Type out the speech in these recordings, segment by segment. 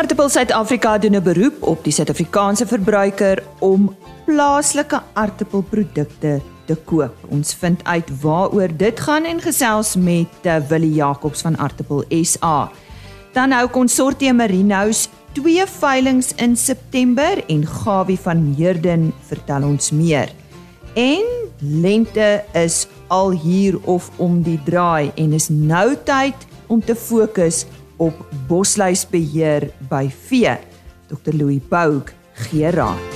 Aartappel Suid-Afrika doen 'n beroep op die Suid-Afrikaanse verbruiker om plaaslike aartappelprodukte te koop. Ons vind uit waaroor dit gaan en gesels met uh, Willie Jacobs van Aartappel SA. Dan hou Consortium Marinos twee veilinge in September en Gawie van Heerden vertel ons meer. En lente is al hier of om die draai en is nou tyd om te fokus op bosluisbeheer by vee. Dr Louis Boug gee raad.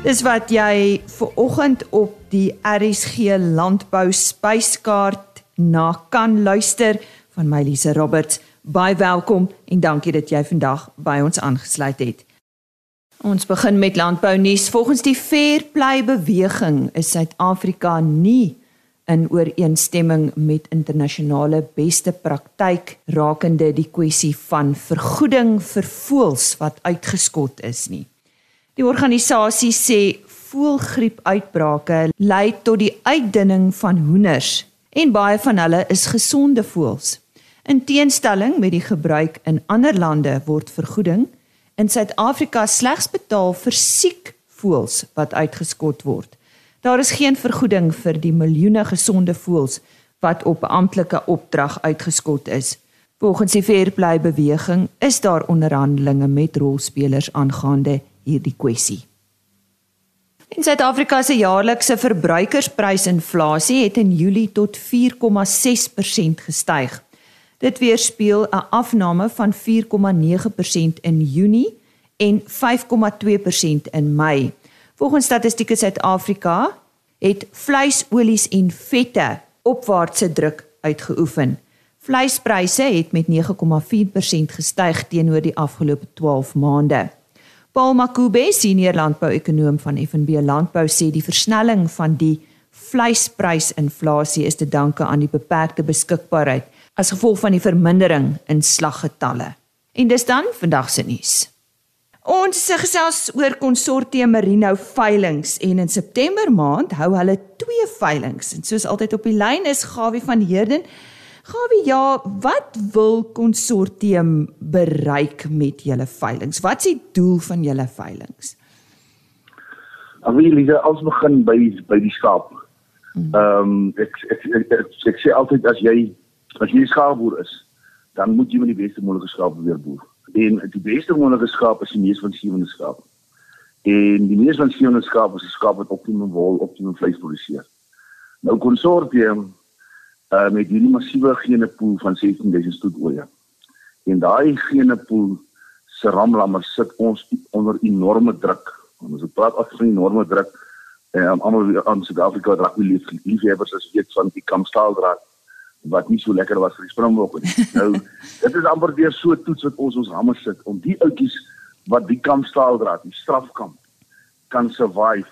Dis wat jy ver oggend op die RSG landbou spyskaart na kan luister van my Lise Roberts. Baie welkom en dankie dat jy vandag by ons aangesluit het. Ons begin met landbou nuus. Volgens die Fair Play beweging is Suid-Afrika nie in ooreenstemming met internasionale beste praktyk rakende die kwessie van vergoeding vir voëls wat uitgeskot is nie. Die organisasie sê voëlgriepuitbrake lei tot die uitdunning van hoenders en baie van hulle is gesonde voëls. In teenstelling met die gebruik in ander lande word vergoeding in Suid-Afrika slegs betaal vir siek voëls wat uitgeskot word. Daar is geen vergoeding vir die miljoene gesonde voëls wat op amptelike opdrag uitgeskot is. Volgens die Fairplay beweging is daar onderhandelinge met rolspelers aangaande hierdie kwessie. In Suid-Afrika se jaarlikse verbruikersprysinflasie het in Julie tot 4,6% gestyg. Dit weerspieël 'n afname van 4,9% in Junie en 5,2% in Mei. Volgens Statistiek Suid-Afrika het vleisolies en vette opwaartse druk uitgeoefen. Vleispryse het met 9,4% gestyg teenoor die afgelope 12 maande. Paul Makube, senior landbouekonoom van FNB Landbou sê die versnelling van die vleisprysinflasie is te danke aan die beperkte beskikbaarheid as gevolg van die vermindering in slaggetalle. En dis dan vandag se nuus. Ons gesels oor konsortium Merino veilinge en in September maand hou hulle twee veilinge en soos altyd op die lyn is Gawie van Heerden Gawie, ja, wat wil konsortium bereik met julle veilinge? Wat is die doel van julle veilinge? Amelie, ons begin by by die skaap. Hmm. Ehm um, ek, ek, ek, ek, ek ek sê altyd as jy as jy skaapboer is, dan moet jy met die beste moontlike skaap weer boer. En die beste moontlike skaap is die mees van sewende skaap. En die mees van sewende skaap is 'n skaap wat optimum wol, optimum vleis produseer. Nou konsortium uh met hierdie massiewe genepool van 16000 stoetoeie. En daai genepool se ramlammer sit ons onder enorme druk. Ons het praat af van enorme druk en um, almal aan Suid-Afrika wat rugby lief liefhebbers is weet van die kampstaaldraad wat nie so lekker was vir die springbokke nie. nou dit is amper weer so toets wat ons ons hamme sit om die outjies wat die kampstaaldraad, die strafkamp kan survive.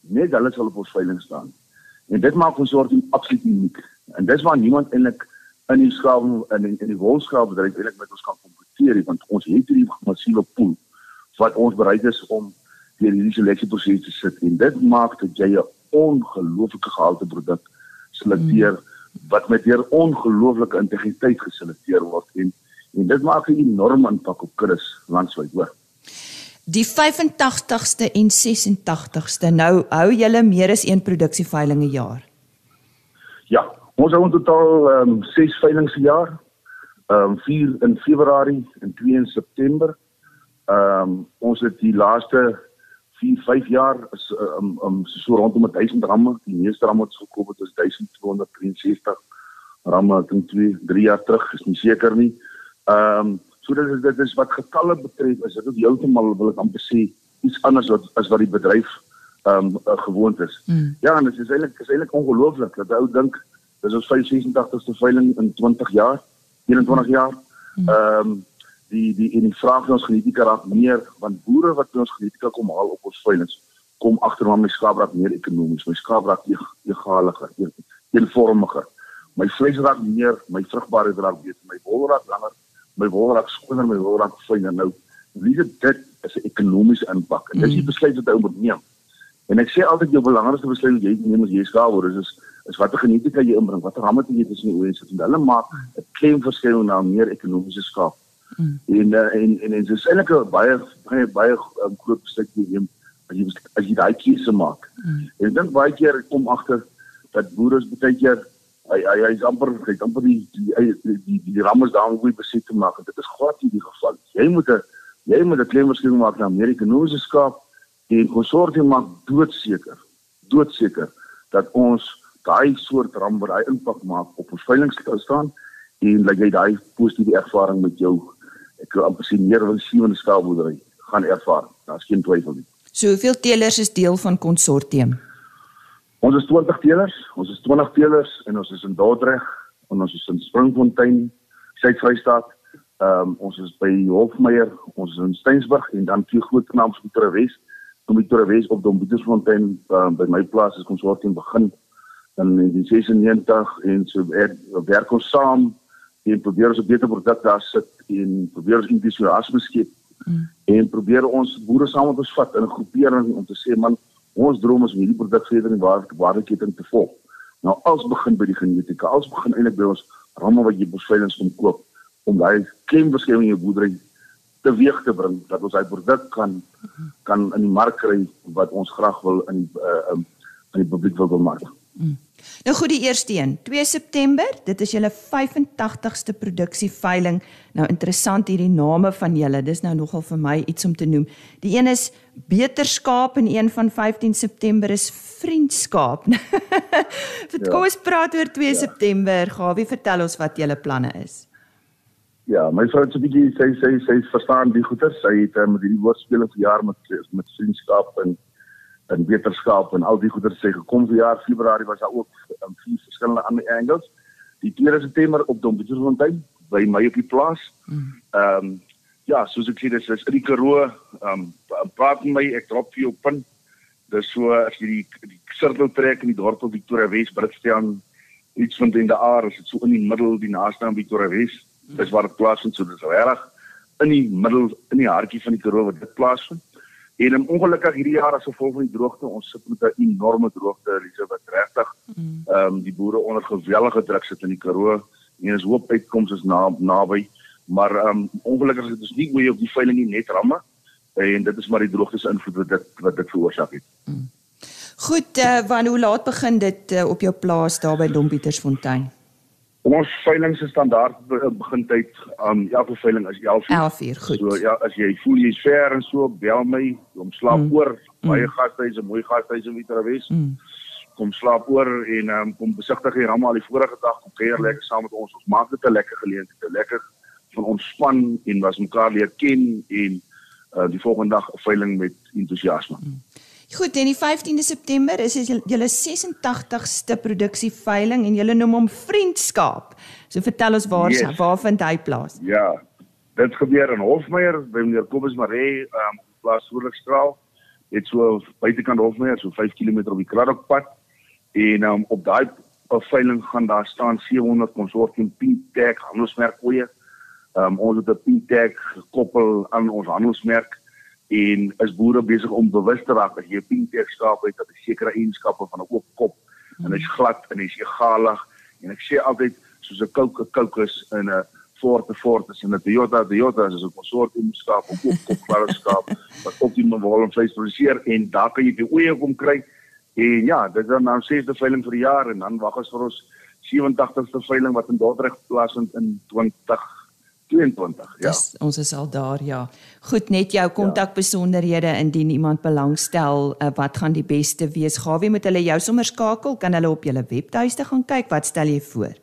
Net hulle sal op ons veiling staan. En dit maak ons soort absoluut uniek. En dis waar niemand eintlik in die skaap in in die wolskaap bedryf eintlik met ons kan kompeteer want ons het hierdie massiewe pool wat ons bereid is om deur hierdie seleksieproses te sit en dit maak dat jy 'n ongelooflike gehalte produk selekteer hmm. Wat met deur ongelooflike integriteit geselekteer word en en dit maak 'n enorme impak op kuddes landwyd hoor. Die 85ste en 86ste nou hou julle meer as een produksieveiling 'n jaar. Ja, Ons hou in totaal ehm um, 6 veilinge per jaar. Ehm um, 4 in Februarie en 2 in September. Ehm um, ons het die laaste 4 5 jaar is ehm um, um, so rondom 1000 ramme. Die meeste ramme wat gekoop het is 1263 ramme in 2 3 jaar terug, is nie seker nie. Ehm um, so dit is dit is wat getalle betref, is dit ook heeltemal wil ek amper sê iets anders wat as wat die bedryf ehm um, uh, gewoond is. Mm. Ja, en dit is eintlik is eintlik ongelooflik dat ou dink Dis ons 586ste veiling in 20 jaar, 21 jaar. Hmm. Ehm um, die die en die vraag van ons genetika raak meer want boere wat by ons genetika kom haal op ons veilings kom agter maar my skaap raak meer ekonomies, my skaap raak egaliger, eenvormiger. My vleis raak meer, my vrugbaarheid raak beter, my wol raak langer, my wol raak skoner, my wol raak fyner. Nou, wie dit dit is 'n ekonomiese impak. En dis die hmm. besluit wat hy moet neem. En ek sê altyd jou belangrikste besluit wat jy neem as jy skaap word is, is is watter genetika jy inbring, watter ramme jy tussen die oë sit en hulle maak 'n klemverskil na meer ekonomiese skaap. Mm. En, uh, en en en dit is eintlik 'n baie baie baie um, groot stukkie neem as jy as jy daai keuse maak. Mm. En ek dink baie keer kom agter dat boere baie keer hy hy hy's amper hy's amper die die die die, die ramme daarom goed besit te maak. Dit is glad nie die geval. Jy moet 'n jy moet 'n klemverskil maak na meer ekonomiese skaap en konsortium maak doodseker doodseker dat ons daai soort ram wat daai impak maak op ons veiligheid staan en dat jy daai positiewe ervaring met jou ek wil amper sê meer van sewende skaalboerdery gaan ervaar. Daar's geen twyfel nie. So hoeveel teelers is deel van konsortium? Ons is 20 teelers, ons is 20 teelers en ons is in Dordrecht en ons is in Springfontein, Suid-Vrystaat. Ehm um, ons is by Hofmeyer, ons is in Steensburg en dan twee groot name van Torres. Kom die Torres op Dom Pietersfontein um, by my plaas is konsortium begin in 1996 en so werk ons saam en probeer ons 'n beter produk daar sit en probeer ons entoesiasme skep mm. en probeer ons boere saam met ons vat in 'n groepering om te sê man ons droom is om hierdie produk verder in waar waardeketting te volg. Nou als begin by die genetika, als begin eintlik by ons ramme wat jy bosveilings kom koop om daai klemverskuiwing in jou boerdery teweeg te bring dat ons daai produk kan kan in die mark kry wat ons graag wil in uh, in die publiek wil maak. Mm. Nou goed die eerste een, 2 September, dit is julle 85ste produksieveiling. Nou interessant hierdie name van julle, dis nou nogal vir my iets om te noem. Die een is Beterskaap en een van 15 September is Vriendskaap. Ja. kom ons praat oor 2 ja. September. Gawie, vertel ons wat julle planne is. Ja, my vrou het 'n bietjie sê sê sê verstaan die goeie. Sy het um, met hierdie woordspeling vir jaar met met vriendskap en en wetenskap en al die goeders sê gekom vir jaar Februarie was daar ook um, vier verskillende ander angles. Die 2 September op Dombetersfontein by my op die plaas. Mm. Ehm um, ja, soos ek sê dis is in die Karoo. Ehm um, praat met my, ek drop vir jou pin. Dis so as jy die die sirkel trek in die dorp op Victoria Wes Britstaan iets van in die aar, is dit so in die middel die naaste aan Victoria Wes. Dis waar dit plaasvind, so dis reg in die middel in die hartjie van die Karoo wat dit plaasvind. En um, ongelukkig hierdie jaar as gevolg van die droogte, ons sit met 'n enorme droogte, Elise wat regtig mm. ehm um, die boere onder gewellige druk sit in die Karoo. En ons hoop uitkoms is na naby, maar ehm um, ongelukkig is dit nie goeie op die veiling nie net ramme en dit is maar die droogte se invloed wat dit wat dit veroorsaak het. Mm. Goed, uh, wanneer hoe laat begin dit uh, op jou plaas daar by Dompietersfontein? Ons veiling se standaard begin tyd aan um, elke veiling is 11 uur. 11 uur, goed. So ja, as jy voel jy's ver en so, bel my, kom slaap mm. oor. Baie mm. gastehuise, mooi gastehuise in Witterwes. Mm. Kom slaap oor en um, kom besigtig hier almal die vorige dag kom kuier mm. lekker saam met ons. Ons maak dit 'n lekker geleentheid, 'n lekker van ontspan en was mekaar leer ken en uh, die volgende dag 'n veiling met entoesiasme. Mm. Goed, en die 15de September is julle 86ste produksieveiling en julle noem hom Vriendskap. So vertel ons waar yes. waar vind hy plaas? Ja. Dit gebeur in Hofmeyer by meneer Kobus Maree, ehm um, plaas Hoorlikstraal. Dit so buitekant Hofmeyer, so 5 km op die Kraddockpad. En um, op daai veiling gaan daar staan 700 konsortium P-tag handelsmerkoeie. Ehm um, ons het 'n P-tag gekoppel aan ons handelsmerk en is boere besig om bewus te raak dat jy 'n pink skaap het dat 'n sekere eienskappe van 'n oop kop en hy's glad en hy's egalig. En ek sê altyd soos 'n koue kokos in 'n forte forte is en 'n Toyota Toyota is 'n konsortium skaap of oop kop klare skaap wat optimum volume vleis produseer en daar kan jy die oeye kom kry. En ja dit is dan nou sesde veiling vir die jaar en dan wag ons vir ons 87ste veiling wat in Dordrecht plaasvind in 20 22 ja. Dis, ons is al daar ja. Goed, net jou kontakbesonderhede ja. indien iemand belangstel uh, wat gaan die beste wees. Gawie moet hulle jou sommer skakel, kan hulle op julle webtuiste gaan kyk. Wat stel jy voor?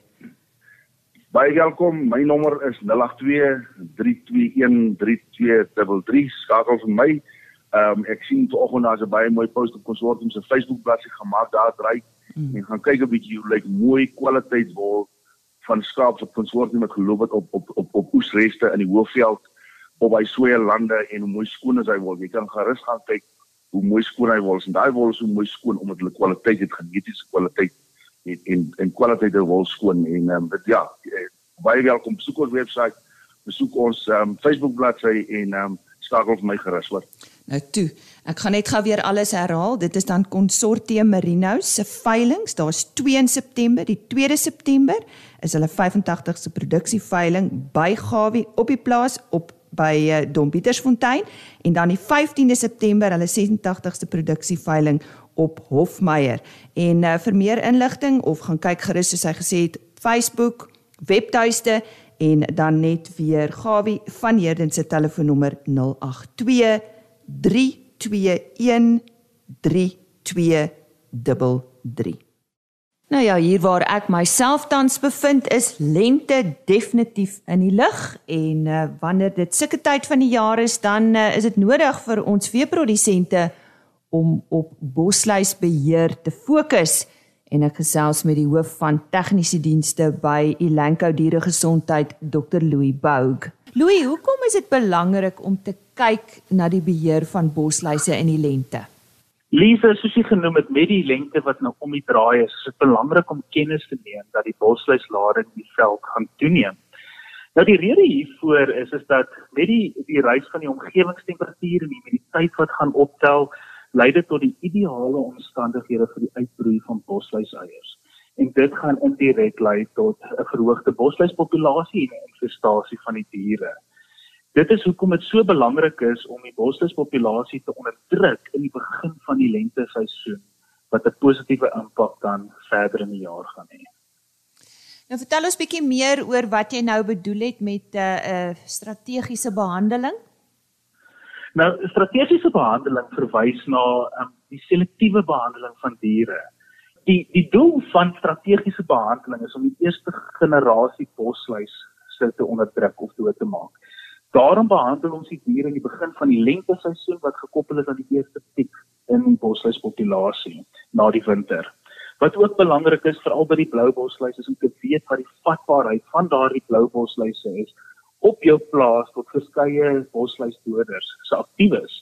Baie welkom. My nommer is 082 321 3233. Skakel vir my. Ehm um, ek sien vanoggend daar's 'n baie mooi post op konsortium se Facebook bladsy gemaak daar dry. Mm. En gaan kyk 'n bietjie hoe lyk mooi kwaliteit wol van skaap wat konsortium het geloop het op op op op oesreste in die Hoëveld op hy soeie lande en hoe mooi skoon is hy wol. Jy kan gerus gaan kyk hoe mooi skoon hy wol en daai wol is so mooi skoon omdat hulle kwaliteit het, genetiese kwaliteit en en en kwaliteit die wol skoon en ehm um, ja, eh, baie welkom besoek ons webwerf, besoek ons ehm um, Facebook bladsy en ehm um, skakel vir my gerus hoor. Nou toe, ek gaan net gou weer alles herhaal. Dit is dan Consortium Merino se veilinge. Daar's 2 in September, die 2de September is hulle 85ste produksieveiling by Gawie op die plaas op by uh, Dom Pietersfontein en dan die 15de September hulle 86ste produksieveiling op Hofmeyer. En uh, vir meer inligting of gaan kyk gerus soos hy gesê het Facebook, webtuiste en dan net weer Gawie van Heerden se telefoonnommer 082 Nou ja, hier waar ek myself tans bevind is lente definitief in die lug en uh, wanneer dit sulke tyd van die jaar is, dan uh, is dit nodig vir ons veeprodusente om op bosluisbeheer te fokus en ek gesels met die hoof van tegniese dienste by Elanco Dieregesondheid, Dr. Louis Boug. Louis, hoekom is dit belangrik om te kyk na die beheer van bosluise in die lente? Lisa, soos jy genoem het met die lente wat nou om die draai is, is dit belangrik om kennis te neem dat die bosluislading in die veld gaan toeneem. Nou die rede hiervoor is is dat met die die reis van die omgewingstemperatuur en die humiditeit wat gaan optel, lei dit tot die ideale omstandighede vir die uitbroei van bosluiseiers en dit gaan indirek lei tot 'n verhoogde bosluispopulasie en 'n infestasie van die diere. Dit is hoekom dit so belangrik is om die bosluispopulasie te onderdruk in die begin van die lenteseisoen wat 'n positiewe impak dan verder in die jaar gaan hê. Nou vertel ons bietjie meer oor wat jy nou bedoel het met 'n uh, uh, strategiese behandeling. Nou strategiese behandeling verwys na um, die selektiewe behandeling van diere die die doel van strategiese behandeling is om die eerste generasie bosluis se te onderdruk of dood te maak. Daarom behandel ons die diere in die begin van die lenteseisoen wat gekoppel is aan die eerste piek in die bosluispopulasie na die winter. Wat ook belangrik is veral by die blou bosluis is om te weet wat die vatbaarheid van daardie blou bosluise is op jou plaas tot verskeie bosluisdoders se aktief is.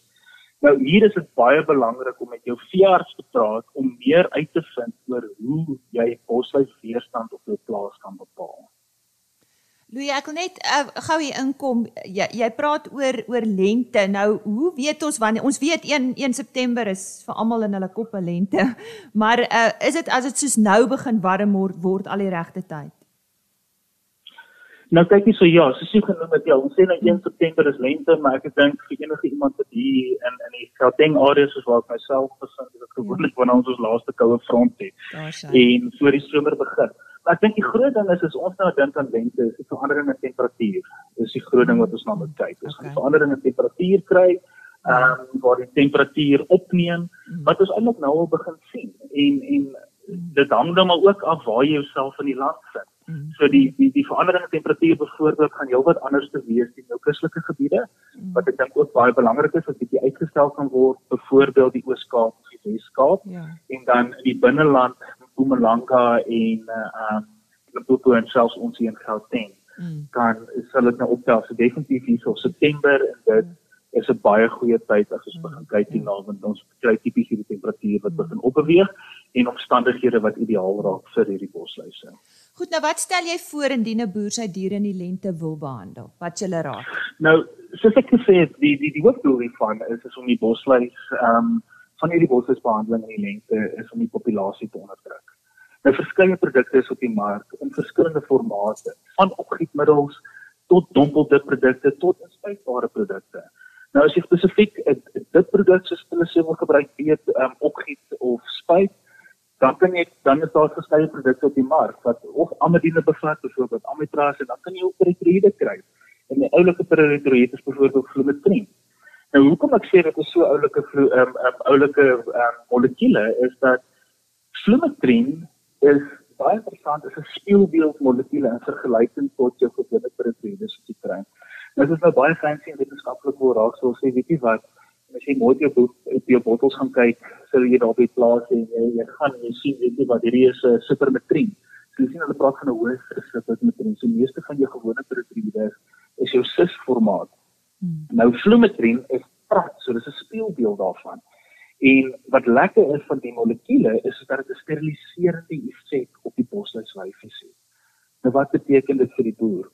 Nou hier is dit baie belangrik om met jou veearts te praat om meer uit te vind oor hoe jy bosluis weerstand op jou plaas kan bepaal. Louis, ek wil net uh, gou hier inkom. Jy jy praat oor oor lente. Nou, hoe weet ons wanneer ons weet 1 1 September is vir almal in hulle koppe lente. Maar uh, is dit as dit soos nou begin warm word, word al die regte tyd? Nou kyk jy so ja, soos jy genoem het, ja, ons sê nou 1 September is lente, maar ek dink vir enige iemand wat hier in in die Gauteng area soos waar ek myself bevind, is dit gewoonlik wanneer ons ons laaste koue front het. En voor die somer begin. Maar ek dink die groot ding is as ons nou dink aan lente, is die verandering in temperatuur. Dis die groot ding wat ons na moet kyk. Ons gaan okay. verandering in temperatuur kry, ehm um, waar die temperatuur opneem, mm. wat ons eintlik nou al begin sien. En en dit hang dan maar ook af waar jy jouself in die land vind. Mm. So die die die verandering in temperatuur byvoorbeeld gaan heelwat anders te wees in jou kustelike gebiede mm. wat ek dink ook baie belangrik is wat bietjie uitgestel kan word byvoorbeeld die Oos-Kaap of die Wes-Kaap ja. en dan in die binneland Mpumalanga en uh um Limpopo en selfs ons hier in Gauteng. Mm. Dan sal dit nou optel so definitief hier so September en dit mm is 'n baie goeie tyd as ons mm. begin kyk hierna want ons kry tipies hierdie temperatuur wat begin opbeweeg en omstandighede wat ideaal raak vir hierdie bosluise. Goed, nou wat stel jy voor indien 'n boer sy diere in die lente wil behandel? Wat jy raad? Nou, soos ek gesê het, die die die hoofdoel hiervan is is om die bosluis ehm um, van hierdie bosluisbehandeling in die lente is om die populasie te onderdruk. Nou verskeie produkte is op die mark in verskillende formate, van opgietmiddels tot dompelde produkte tot inspuitbare produkte. Nou as jy spesifiek dit produk soos hulle sê wil gebruik, weet ehm um, opgiet of spuit dan kan jy dan is daar verskeie produkte op die mark wat of amidine bevat byvoorbeeld amitraz en dan kan jy ook peritroïde kry. En die oulike peritroïde is byvoorbeeld flumetrin. Nou hoekom ek sê dit is so oulike ehm um, oulike um, molekule is dat flumetrin is baie interessant is 'n spieelbeeld molekule in vergelyking tot jou gewone peritroïde wat jy kry. Nou dit is nou baie fancy en wetenskaplik hoe raak sou sê weet jy wat as jy mooi op op jou bottels gaan kyk, sal jy daar op die plaas en jy, jy gaan jy sien weet jy wat hierdie is 'n uh, supermetrien. So jy sien hulle praat van 'n hoë supermetrien. So meeste van jou gewone proteïene is jou cis formaat. Hmm. Nou flumetrin is prat, so dis 'n spieelbeeld daarvan. En wat lekker is van die molekule is dat dit 'n steriliserende effek op die bosluiswyfies het. Nou wat beteken dit vir die boer?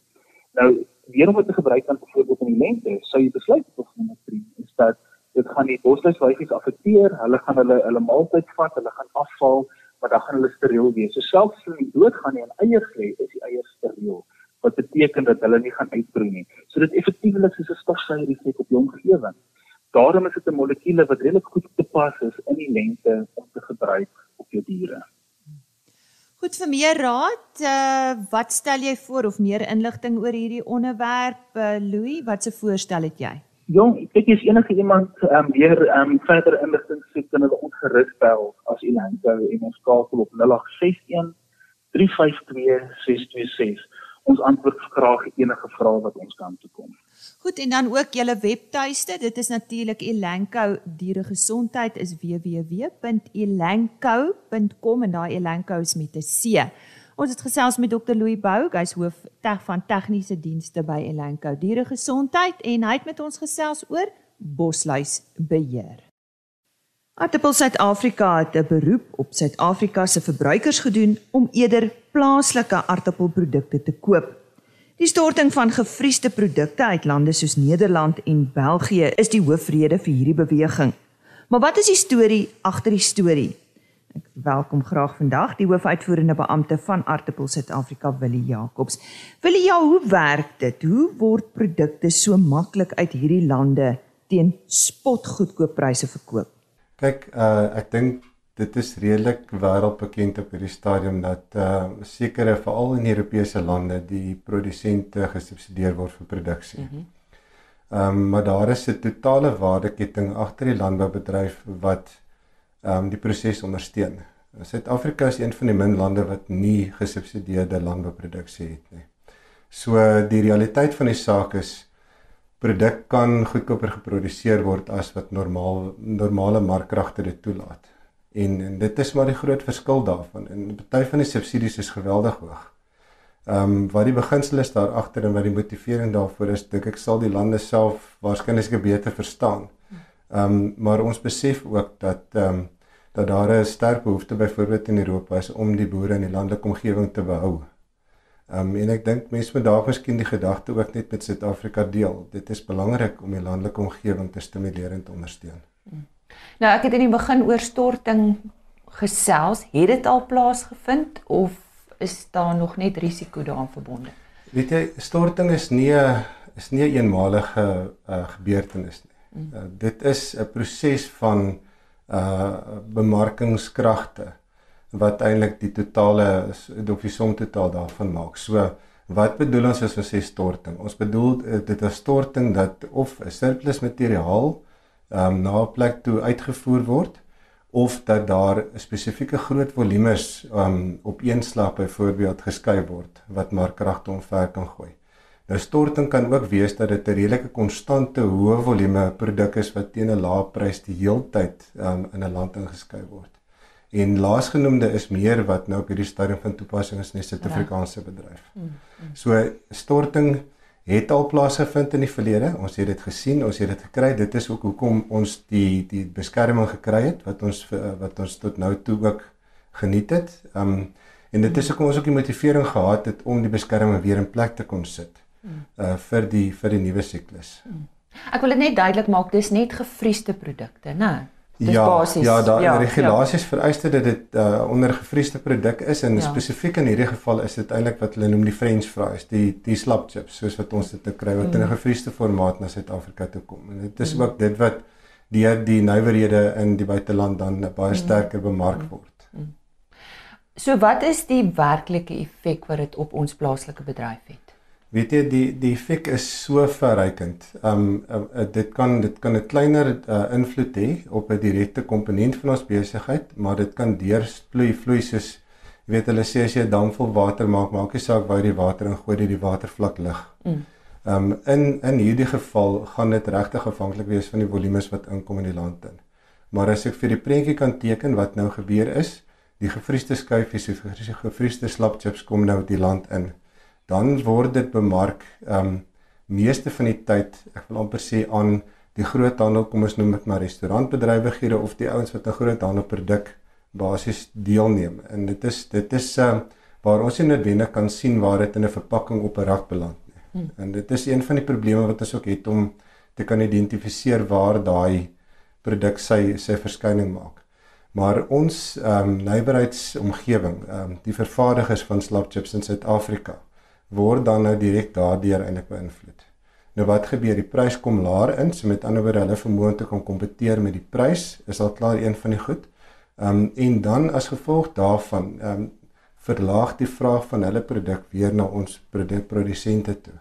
Nou, weer om dit te gebruik aan byvoorbeeld in die lente, sou jy besluit op flumetrin is dat Dit gaan die bosluiswyfies affekteer. Hulle gaan hulle hulle maaltyd vat, hulle gaan afval, maar dan gaan hulle steriel wees. So selfs as hulle dood gaan en eiers lê, is die eiers steriel wat beteken dat hulle nie gaan uitbroei nie. So dit effektiewelik soos 'n stofsuier effek op die omgewing. Daarom is dit 'n molekuule wat redelik goed te pas is in die lente om te gebruik op jou diere. Goed vir meer raad, uh, wat stel jy voor of meer inligting oor hierdie onderwerp, uh, Louis, wat se voorstel het jy? Jong, ek is enige iemand um, weer um, verder inligting soek kan hulle ons gerus bel as u landbou en ons skakel op 0861 352 626 ons antwoord graag enige vrae wat ons kan toe kom. Goed en dan ook julle webtuiste. Dit is natuurlik Elanco Dieregesondheid is www.elanco.com en daai Elanco is met 'n C. Ons het gesels met Dr Louis Bou, hy's hoof teg van tegniese dienste by Elanco Dieregesondheid en hy het met ons gesels oor bosluisbeheer. Artipel Suid-Afrika het 'n beroep op Suid-Afrika se verbruikers gedoen om eerder plaaslike aardappelprodukte te koop. Die storting van gevriesde produkte uit lande soos Nederland en België is die hoofrede vir hierdie beweging. Maar wat is die storie agter die storie? Ek welkom graag vandag die hoofuitvoerende beampte van Artipel Suid-Afrika, Willie Jacobs. Willie, ja, hoe werk dit? Hoe word produkte so maklik uit hierdie lande teen spotgoedkoop pryse verkoop? Kyk, uh, ek dink dit is redelik wêreldbekend op hierdie stadium dat uh sekere veral in Europese lande die produsente gesubsidieer word vir produksie. Ehm mm um, maar daar is 'n totale waardeketting agter die landboubedryf wat ehm um, die proses ondersteun. Suid-Afrika is een van die min lande wat nie gesubsidieerde landbouproduksie het nie. So die realiteit van die saak is produk kan goedkoper geproduseer word as wat normaal normale markkragte dit toelaat. En, en dit is maar die groot verskil daarvan. En party van die subsidies is geweldig hoog. Ehm um, wat die beginsel is daar agter en wat die motivering daarvoor is, dink ek sal die lande self waarskynlik beter verstaan. Ehm um, maar ons besef ook dat ehm um, dat daar 'n sterk behoefte byvoorbeeld in Europa is om die boere in die landelike omgewing te behou. Ehm um, en ek dink mense moet daar miskien die gedagte ook net met Suid-Afrika deel. Dit is belangrik om die landelike omgewing te stimuleer en te ondersteun. Hmm. Nou ek het in die begin oor storting gesels. Het dit al plaasgevind of is daar nog net risiko daaraan verbonde? Weet jy, storting is nie 'n is nie 'n eenmalige uh, gebeurtenis nie. Uh, dit is 'n proses van uh bemarkingskragte wat eintlik die totale of die som totaal daarvan maak. So wat bedoel ons as ons sê storting? Ons bedoel dit is storting dat of 'n surplus materiaal um, na 'n plek toe uitgevoer word of dat daar spesifieke groot volumes um, op een slag byvoorbeeld geskei word wat maar kragte omver kan gooi. Nou storting kan ook wees dat dit 'n redelike konstante hoë volume produk is wat teen 'n lae prys die heeltyd um, in 'n land ingeskei word. En laasgenoemde is meer wat nou op hierdie stadium van toepassing is in die Suid-Afrikaanse bedryf. Mm, mm. So storting het al plaasgevind in die verlede. Ons het dit gesien, ons het dit gekry. Dit is ook hoekom ons die die beskerming gekry het wat ons wat ons tot nou toe ook geniet het. Um en dit is hoekom ons ook die motivering gehad het om die beskerming weer in plek te kon sit. Uh vir die vir die nuwe siklus. Ek wil dit net duidelik maak, dis net gevriesde produkte, né? Dis ja, basies. Ja, daar ja, regulasies ja. vereis dat dit uh, onder gevriesde produk is en ja. spesifiek in hierdie geval is dit eintlik wat hulle noem die french fries, die die slap chips soos wat ons dit te kry wat mm. in 'n gevriesde formaat na Suid-Afrika toe kom. En dit is mm. ook dit wat deur die nywerhede in die buiteland dan baie mm. sterker bemark mm. word. Mm. So wat is die werklike effek wat dit op ons plaaslike bedryf het? Weet jy die die effek is so verrykend. Um uh, uh, dit kan dit kan 'n kleiner uh, invloed hê op 'n direkte komponent van ons besigheid, maar dit kan deursvloei vloei soos jy weet hulle sê as jy 'n dam vol water maak, maak nie saak waar jy die water ingooi nie, die watervlak lig. Mm. Um in in hierdie geval gaan dit regtig afhanklik wees van die volumes wat inkom in die land in. Maar as ek vir die prentjie kan teken wat nou gebeur is, die gevriesde skyfies, die gevriesde slapchips kom nou die land in dan word dit bemark ehm um, meeste van die tyd ek wil amper sê aan die groot handel kom ons noem dit maar restaurantbedrywighede of die ouens wat 'n groot handelproduk basies deelneem en dit is dit is ehm uh, waar ons nie noodwendig kan sien waar dit in 'n verpakking op 'n rak beland nie. Hmm. En dit is een van die probleme wat ons ook het om te kan identifiseer waar daai produk sy sy verskyning maak. Maar ons ehm um, nywerheidsomgewing, ehm um, die vervaardigers van slapchips in Suid-Afrika word dan nou direk daardeur eintlik beïnvloed. Nou wat gebeur? Die prys kom laer in, so met ander woorde hulle vermoë om te kan kompeteer met die prys is al klaar een van die goed. Ehm um, en dan as gevolg daarvan ehm um, verlaag die vraag van hulle produk weer na ons produkprodusente toe.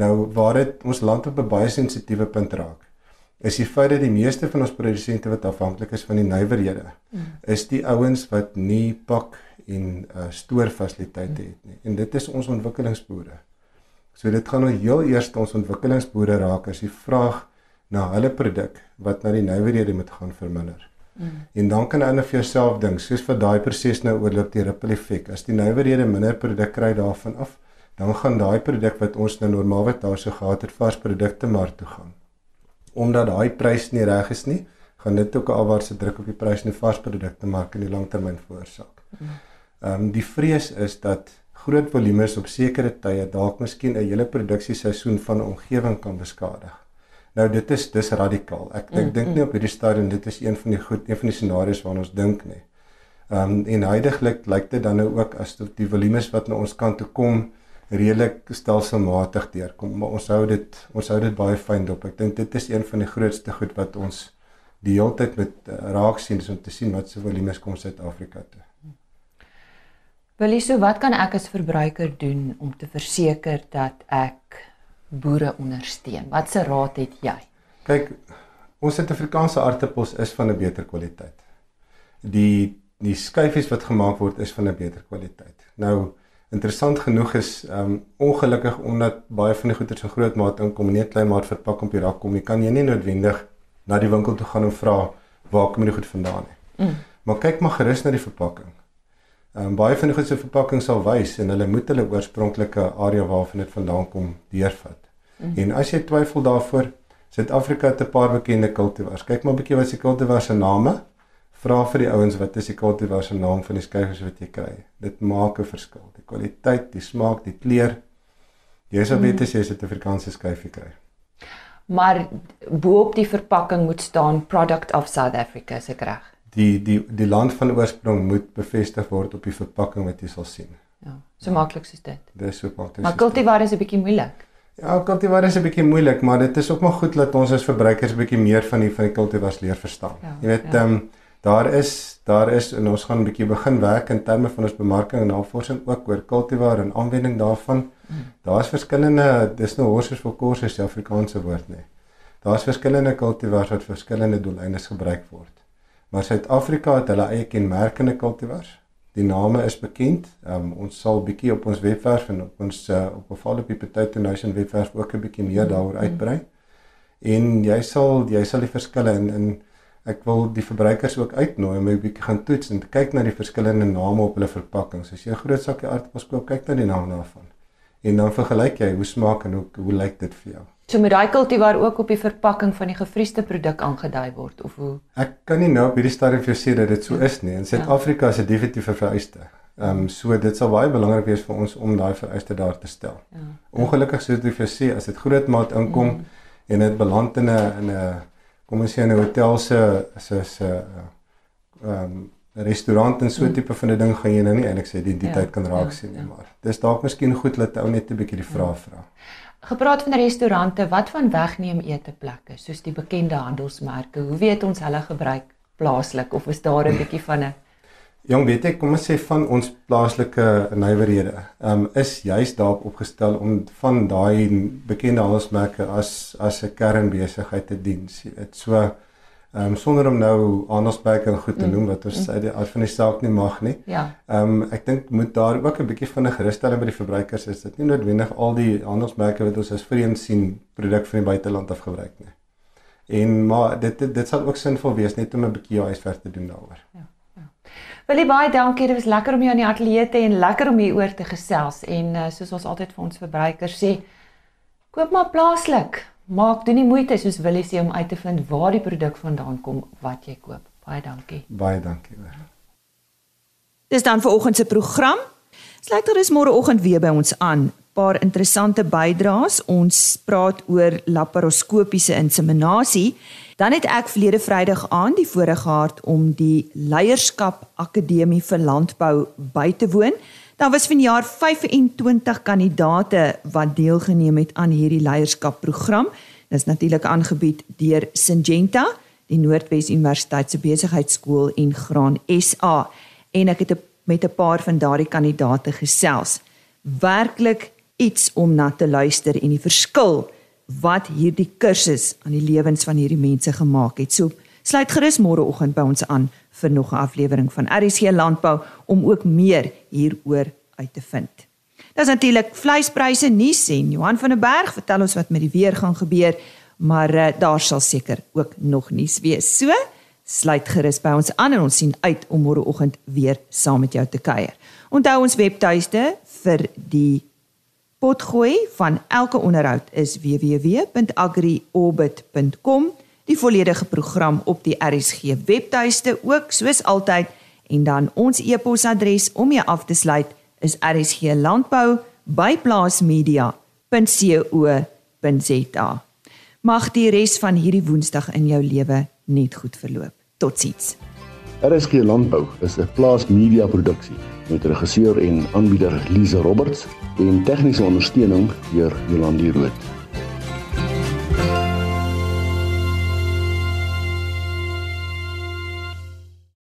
Nou waar dit ons land op 'n baie sensitiewe punt raak, is die feit dat die meeste van ons produsente wat afhanklik is van die nywerhede, mm. is die ouens wat nie pak en uh, stoorfasiliteite het nie. En dit is ons ontwikkelingsboere. So dit gaan nou heel eers ons ontwikkelingsboere raak as die vraag na hulle produk wat na die nywerhede moet gaan verminder. Mm. En dan kan jy net vir jouself dink, soos vir daai proses nou oorloop die ripple effek. As die nywerhede minder produk kry daarvan af, dan gaan daai produk wat ons nou normaalweg daar so gehad het, vars produkte maar toe gaan. Omdat daai prys nie reg is nie, gaan dit ook 'n afwaartse druk op die prys van die vars produkte mark in die langtermyn veroorsaak. Mm. Ehm um, die vrees is dat groot volumes op sekere tye dalk miskien 'n hele produksieseisoen van 'n omgewing kan beskadig. Nou dit is dis radikaal. Ek ek mm, dink nie mm. op hierdie stadium dit is een van die goed een van die scenario's waarna ons dink nie. Ehm um, en heidaglik lyk dit dan nou ook as die volumes wat na ons kant toe kom redelik stelselmatig deurkom. Maar ons hou dit ons hou dit baie fyn dop. Ek dink dit is een van die grootste goed wat ons die hele tyd met uh, raak sien is om te sien wat se volumes kom Suid-Afrika toe. Wilie, so wat kan ek as verbruiker doen om te verseker dat ek boere ondersteun? Wat se raad het jy? Kyk, ons Suid-Afrikaanse aartappels is van 'n beter kwaliteit. Die die skyfies wat gemaak word is van 'n beter kwaliteit. Nou interessant genoeg is ehm um, ongelukkig omdat baie van die goeder so groot maat inkom, nie klein maat verpak op die rak kom nie, kan jy nie noodwendig na die winkel toe gaan en vra waar kom die goed vandaan nie. Mm. Maar kyk maar gerus na die verpakking. Ehm um, baie van die goed se verpakking sal wys en hulle moet hulle oorspronklike area waarvan dit vandaan kom deurvat. Mm. En as jy twyfel daarvoor, Suid-Afrika het 'n paar bekende kultivars. Kyk maar 'n bietjie wat se kultivars se name. Vra vir die ouens wat is die kultivars se naam van die skyfers wat jy kry. Dit maak 'n verskil. Die kwaliteit, die smaak, die kleur. Jy sal weet as jy 'n Suid-Afrikaanse skyfie kry. Maar bo op die verpakking moet staan product of South Africa se reg die die die land van oorsprong moet bevestig word op die verpakking wat jy sal sien. Ja, so maklik soos dit. Dis so maklik. Maar kultivar is 'n bietjie moeilik. Ja, kultivar is 'n bietjie moeilik, maar dit is ook maar goed dat ons as verbruikers 'n bietjie meer van die van die kultivars leer verstaan. Ja, jy weet, ja. ehm ja. um, daar is daar is en ons gaan 'n bietjie begin werk in terme van ons bemarking en navorsing ook oor kultivar en aanwending daarvan. Mm. Daar's verskillende dis nou horses vir kursus die Afrikaanse woord nê. Daar's verskillende kultivars wat vir verskillende doeleindes gebruik word. Maar Suid-Afrika het hulle eie kenmerkende kultivars. Die name is bekend. Um, ons sal bietjie op ons webwerf en op ons uh, op Ovalopie Potato Nation webwerf ook 'n bietjie meer daaroor uitbrei. En jy sal jy sal die verskille in in ek wil die verbruikers ook uitnooi om 'n bietjie gaan toets en kyk na die verskillende name op hulle verpakkings. As jy 'n groot sakkie aardappels koop, kyk na die naam daarvan. En dan vergelyk jy hoe smaak en hoe hoe lyk dit vir jou. So met daai kultivar ook op die verpakking van die gevriesde produk aangedui word of hoe? Ek kan nie nou op hierdie stadium vir jou sê dat dit so is nie. In ja. Suid-Afrika is dit definitief 'n vereiste. Ehm um, so dit sal baie belangrik wees vir ons om daai vereiste daar te stel. Ja. Ongelukkig soos ek vir jou sê, as dit groot maat inkom mm. en dit beland in 'n in 'n kom ons sê 'n hotel se se se ehm um, restaurant en so mm. tipe van 'n ding gaan jy nou nie eintlik sê die die ja, tyd kan raak ja, sien nie, ja. maar dis dalk miskien goed dat ou net 'n bietjie die vraag vra. Gepraat van restaurante, wat van wegneem eteplekke soos die bekende handelsmerke? Hoe weet ons hulle gebruik plaaslik of is daar 'n bietjie van 'n Jong, weet ek, kom ons sê van ons plaaslike nywerhede, ehm um, is juis daarop opgestel om van daai bekende handelsmerke as as 'n kernbesigheid te dien. Weet, so Ehm um, sonder om nou aandagsperke en goed te mm. noem wat ons uit die aard van die saak nie mag nie. Ja. Ehm um, ek dink moet daar ook 'n bietjie van 'n gerusstelling by die verbruikers is. Dit nie noodwendig al die aandagsmerke wat ons as vreemd sien produk van die buiteland af gebruik nie. En maar dit dit, dit sal ook sinvol wees net om 'n bietjie huiswerk te doen daaroor. Ja. ja. Willie baie dankie. Dit was lekker om jou in die ateljee te en lekker om hier oor te gesels en uh, soos ons altyd vir ons verbruikers sê, koop maar plaaslik maak doen nie moeite soos Willie sê om uit te vind waar die produk vandaan kom wat jy koop. Baie dankie. Baie dankie. Dis dan vir oggend se program. Slegs is môre oggend weer by ons aan. paar interessante bydraes. Ons praat oor laparoskopiese inseminasie. Dan het ek verlede Vrydag aan die voorreg gehad om die Leierskap Akademie vir Landbou by te woon. Daar was vanjaar 25 kandidate wat deelgeneem het aan hierdie leierskapprogram. Dit is natuurlik aangebied deur Syngenta, die Noordwes Universiteit se besigheidskool en Graan SA. En ek het met 'n paar van daardie kandidate gesels. Werklik iets om na te luister en die verskil wat hierdie kursus aan die lewens van hierdie mense gemaak het. So sluit gerus môreoggend by ons aan vir nog 'n aflewering van RSC Landbou om ook meer hieroor uit te vind. Daar's natuurlik vleispryse nuus en Johan van der Berg vertel ons wat met die weer gaan gebeur, maar uh, daar sal seker ook nog nuus wees. So, sluit gerus by ons aan en ons sien uit om môreoggend weer saam met jou te kuier. Onthou ons webtuiste vir die potgooi van elke onderhoud is www.agriorbit.com die volledige program op die RSG webtuiste ook soos altyd en dan ons e-posadres om jou af te sluit is rsglandbou@plaasmedia.co.za. Mag die res van hierdie Woensdag in jou lewe net goed verloop. Totsiens. RSG Landbou is 'n plaasmedia produksie met regisseur en aanbieder Lize Roberts en tegniese ondersteuning deur Jolande Rooi.